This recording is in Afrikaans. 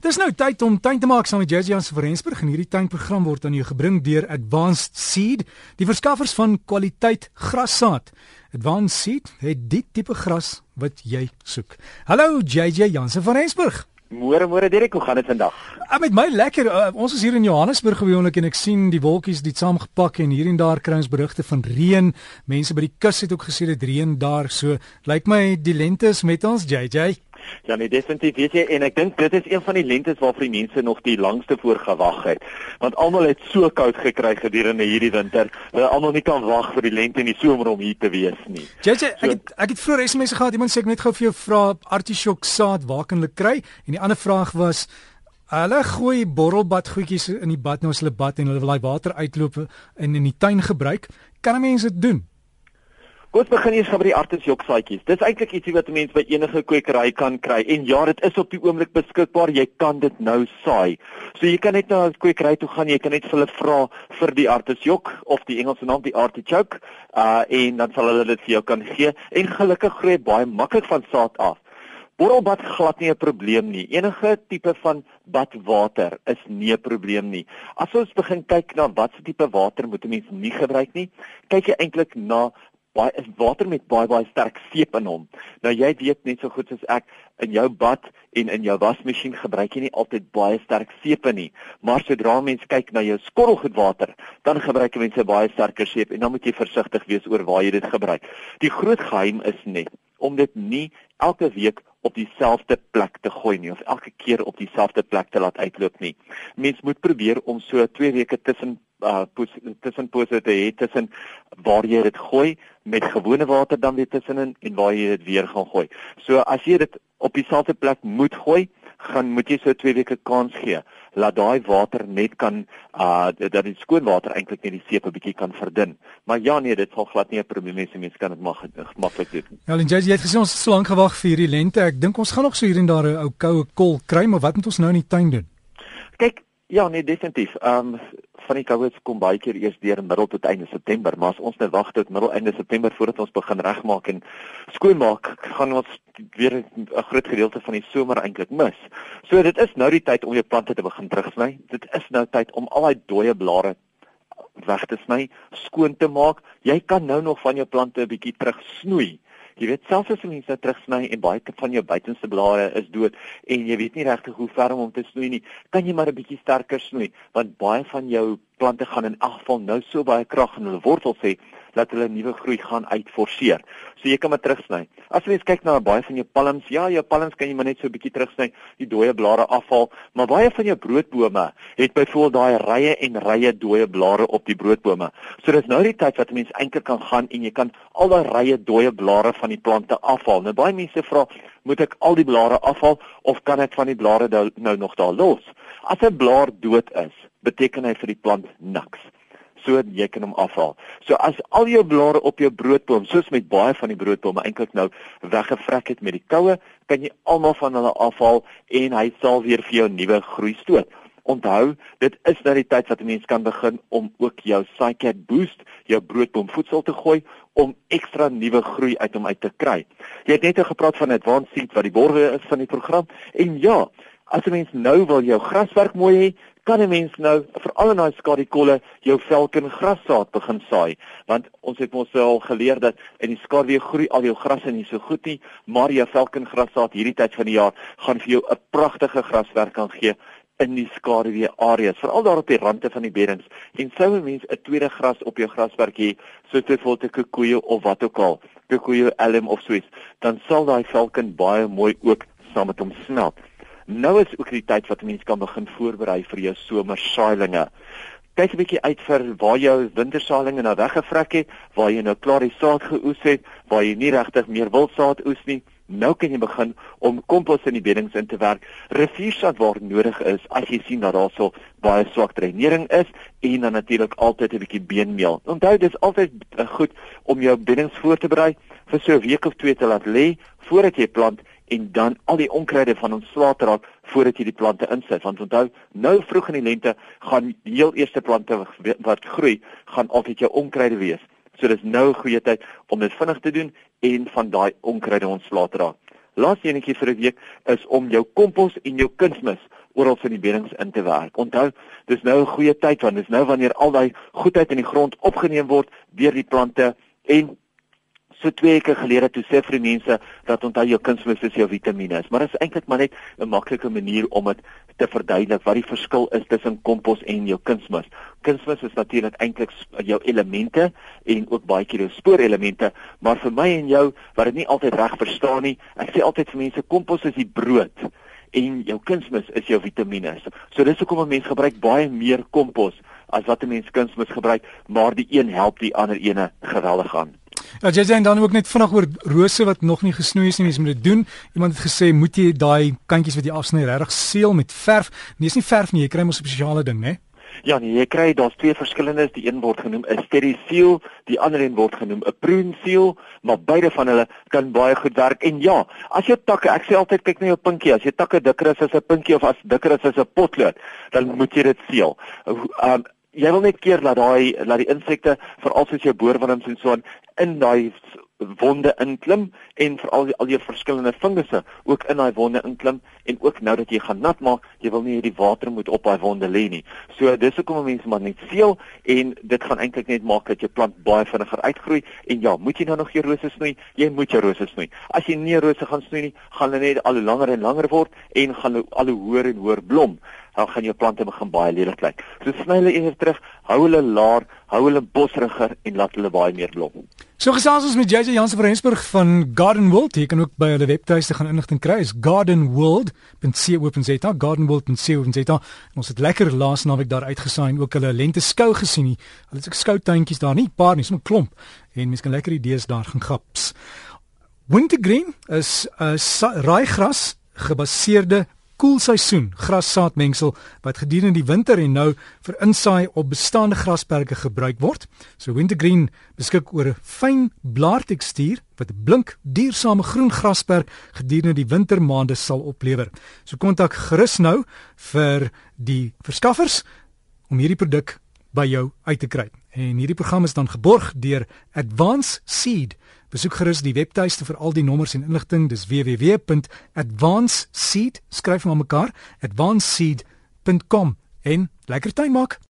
Dis nou tyd om tuin te maak saam met Jazzy Jansen van Rensburg en hierdie tuinprogram word aan jou gebring deur Advanced Seed, die verskaffers van kwaliteit grassaad. Advanced Seed het die tipe gras wat jy soek. Hallo JJ Jansen van Rensburg. Môre môre Derek, hoe gaan dit vandag? Uh, met my lekker. Uh, ons is hier in Johannesburg gewoonlik en ek sien die wolkies het saamgepak en hier en daar kry ons berigte van reën. Mense by die kus het ook gesê dit reën daar. So lyk my die lente is met ons JJ. Ja nee, definitief weet jy en ek dink dit is een van die lentes waarvoor die mense nog die langste voor gewag het. Want almal het so koud gekry gedurende hierdie winter. Hulle almal nie kan wag vir die lente en die somer om hier te wees nie. JJ, ek het ek het vroeër SMS gehad. Iemand sê ek net gou vir jou vra artichok saad waar kan hulle kry? En die ander vraag was Hulle gooi borrelbad goedjies in die bad nou as hulle bad en hulle wil daai water uitloop en in die tuin gebruik. Kan mense dit doen? Kom ons begin eers van die artisjok saadjies. Dis eintlik ietsie wat 'n mens by enige kwekery kan kry en ja, dit is op die oomblik beskikbaar. Jy kan dit nou saai. So jy kan net na 'n kwekery toe gaan, jy kan net vir hulle vra vir die artisjok of die Engelse naam die artichoke, uh en dan sal hulle dit vir jou kan gee en gelukkig groei baie maklik van saad af. Borrelbad glad nie 'n probleem nie. Enige tipe van badwater is nie 'n probleem nie. As ons begin kyk na watse tipe water moet 'n mens nie gebruik nie, kyk jy eintlik na baie is water met baie baie sterk seep in hom. Nou jy weet net so goed soos ek in jou bad en in jou wasmasjien gebruik jy nie altyd baie sterk seep nie, maar sodra mense kyk na jou skottelgoedwater, dan gebruik mense baie sterker seep en dan moet jy versigtig wees oor waar jy dit gebruik. Die groot geheim is net om dit nie elke week op dieselfde plek te gooi nie of elke keer op dieselfde plek te laat uitloop nie. Mens moet probeer om so 2 weke tussen uh tussen pose te hê tussen waar jy dit gooi met gewone water dan weer tussenin en waar jy dit weer gaan gooi. So as jy dit op dieselfde plek moet gooi, gaan moet jy so 2 weke kans gee laat daai water net kan uh dat die skoon water eintlik net die seep 'n bietjie kan verdun. Maar ja nee, dit sal glad nie 'n probleem wees nie. Mense kan dit maar gemaklik doen. Ja, en jy het gesê ons het so lank gewag vir hierdie lente. Ek dink ons gaan nog so hier en daar 'n ou koue kol kry, maar wat moet ons nou in die tuin doen? Kyk, ja nee, definitief. Ehm um, van die koues kom baie keer eers deur middel tot einde September, maar as ons net wag tot middel einde September voordat ons begin regmaak en skoonmaak, gaan ons weer 'n groot gedeelte van die somer eintlik mis. So dit is nou die tyd om jou plante te begin terugsny. Dit is nou tyd om al daai dooie blare weg te sny, skoon te maak. Jy kan nou nog van jou plante 'n bietjie terugsnoei. Jy weet selfs as jy net terugsny en baie van jou buitenste blare is dood en jy weet nie regtig hoe ver om hom te snoei nie, kan jy maar 'n bietjie sterker snoei want baie van jou plante gaan in elk geval nou so baie krag in hulle wortels hê dat hulle nuwe groei gaan uitforceer. So jy kan maar terugsny. As jy kyk na baie van jou palms, ja, jou palms kan jy maar net so 'n bietjie terugsny, die dooie blare afhaal, maar baie van jou broodbome het byvoorbeeld daai rye en rye dooie blare op die broodbome. So dis nou die tyd wat mense eintlik kan gaan en jy kan al daai rye dooie blare van die plante afhaal. Nou baie mense vra, moet ek al die blare afhaal of kan ek van die blare nou nog daar los? As 'n blaar dood is, beteken hy vir die plant niks so jy kan hom afhaal. So as al jou blare op jou broodboom, soos met baie van die broodbome eintlik nou weggevrek het met die koue, kan jy almal van hulle afhaal en hy sal weer vir jou nuwe groei stoot. Onthou, dit is nou die tyd wat 'n mens kan begin om ook jou Cycat Boost, jou broodboom voedsel te gooi om ekstra nuwe groei uit hom uit te kry. Jy het net nou gepraat van Advanced Seed wat die borge is van die program en ja, as 'n mens nou wil jou graswerk mooi hê, kan 'n mens nou vir al daai skadikolle jou velken grassaad begin saai. Want ons het mos al geleer dat in die skaduwee groei al jou grasse nie so goed nie maar jou velken grassaad hierdie tyd van die jaar gaan vir jou 'n pragtige graswerk kan gee in die skaduwee areas veral daar op die rande van die beddings en sou 'n mens 'n tweede gras op jou graswerk hê soos byvoorbeeld 'n kokoeie of wat ook al kokoeie elm of so iets dan sal daai velken baie mooi ook saam met hom smelt Nou is ook die tyd wat mense kan begin voorberei vir jou somersaailinge. Kyk 'n bietjie uit vir waar jou wintersaailinge nou weggevrek het, waar jy nou klaar die saad geoes het, waar jy nie regtig meer wil saad oes nie. Nou kan jy begin om kompos in die beddings in te werk. Riviersaad waar nodig is as jy sien dat daar so baie swak dreinering is en dan natuurlik altyd 'n bietjie beenmeel. Onthou dis altyd goed om jou beddings voor te berei vir so 'n week of twee te laat lê voordat jy plant en dan al die onkruide van ons swaat raak voordat jy die plante insit. Want onthou nou vroeg in die lente gaan die heel eerste plante wat groei gaan altyd jou onkruide wees. So dis nou 'n goeie tyd om dit vinnig te doen en van daai onkruide ontslae te raak. Laaste enetjie vir 'n week is om jou kompos en jou kunsmis oral in die beddings in te werk. Onthou, dis nou 'n goeie tyd want dis nou wanneer al daai goedheid in die grond opgeneem word deur die plante en so twee weke gelede toe sê vir die mense dat onthou jou kunsmis is jou vitamiene. Maar dit is eintlik maar net 'n maklike manier om dit te verduidelik wat die verskil is tussen kompos en jou kunsmis. Kunsmis is natuurlik eintlik jou elemente en ook baie keer jou spoorelemente, maar vir my en jou wat dit nie altyd reg verstaan nie, ek sê altyd vir mense kompos is die brood en jou kunsmis is jou vitamiene. So dis hoekom 'n mens gebruik baie meer kompos as wat 'n mens kunsmis gebruik, maar die een help die ander ene geweldig aan. Ja, jy sê dan ook net vinnig oor rose wat nog nie gesnoei is nie, mens moet dit doen. Iemand het gesê moet jy daai kantjies wat jy afsny regtig seël met verf. Nee, is nie verf nie, jy kry mos 'n spesiale ding, né? Ja, nee, jy kry daar's twee verskillendes, die een word genoem 'n steriseal, die ander een word genoem 'n pruneseal, maar beide van hulle kan baie goed werk. En ja, as jou takke, ek sê altyd kyk na jou pinkie, as jou takke dikker is as 'n pinkie of as dikker is as 'n potlood, dan moet jy dit seël. Um jy wil net keer dat daai dat die insekte veral soos jou boorwurms en so aan in daai wonde inklim en veral al die verskillende fungusse ook in daai wonde inklim en ook nou dat jy gaan nat maak, jy wil nie hierdie water moet op daai wonde lê nie. So dis hoekom mense maar net seël en dit gaan eintlik net maak dat jou plant baie vinniger uitgroei en ja, moet jy nou nog jou rose snoei? Jy moet jou rose snoei. As jy nie rose gaan snoei nie, gaan hulle net al hoe langer en langer word en gaan al hoe hoër en hoër blom dan gaan jou plante begin baie lelik lyk. So sny hulle eers terug, hou hulle laer, hou hulle bosriger en laat hulle baie meer blom. So gesels ons met JJ Jansen van Rensburg van Garden World. Jy kan ook by hulle webtuiste gaan inligting kry. Is gardenworld.co.za, gardenworld.co.za. Ons het lekker laas naweek daar uitgesaai en ook hulle lente skou gesien. Hulle het ook skoutuintjies daar nie, paar nie, so 'n klomp. En mense kan lekker idees daar gaan gaps. Wintergreen is 'n raaigras gebaseerde koelseisoen grassaadmengsel wat gedurende die winter en nou vir insaai op bestaande grasperke gebruik word. So Wintergreen beskik oor 'n fyn blaartekstuur wat 'n blink, duursame groen grasperk gedurende die wintermaande sal oplewer. So kontak gerus nou vir die verskaffers om hierdie produk by jou uit te kry. En hierdie program is dan geborg deur Advance Seed. Besoek gerus die webtuiste vir al die nommers en inligting. Dis www.advanceseed skryf maar mekaar advanceseed.com en lekker tyd maak.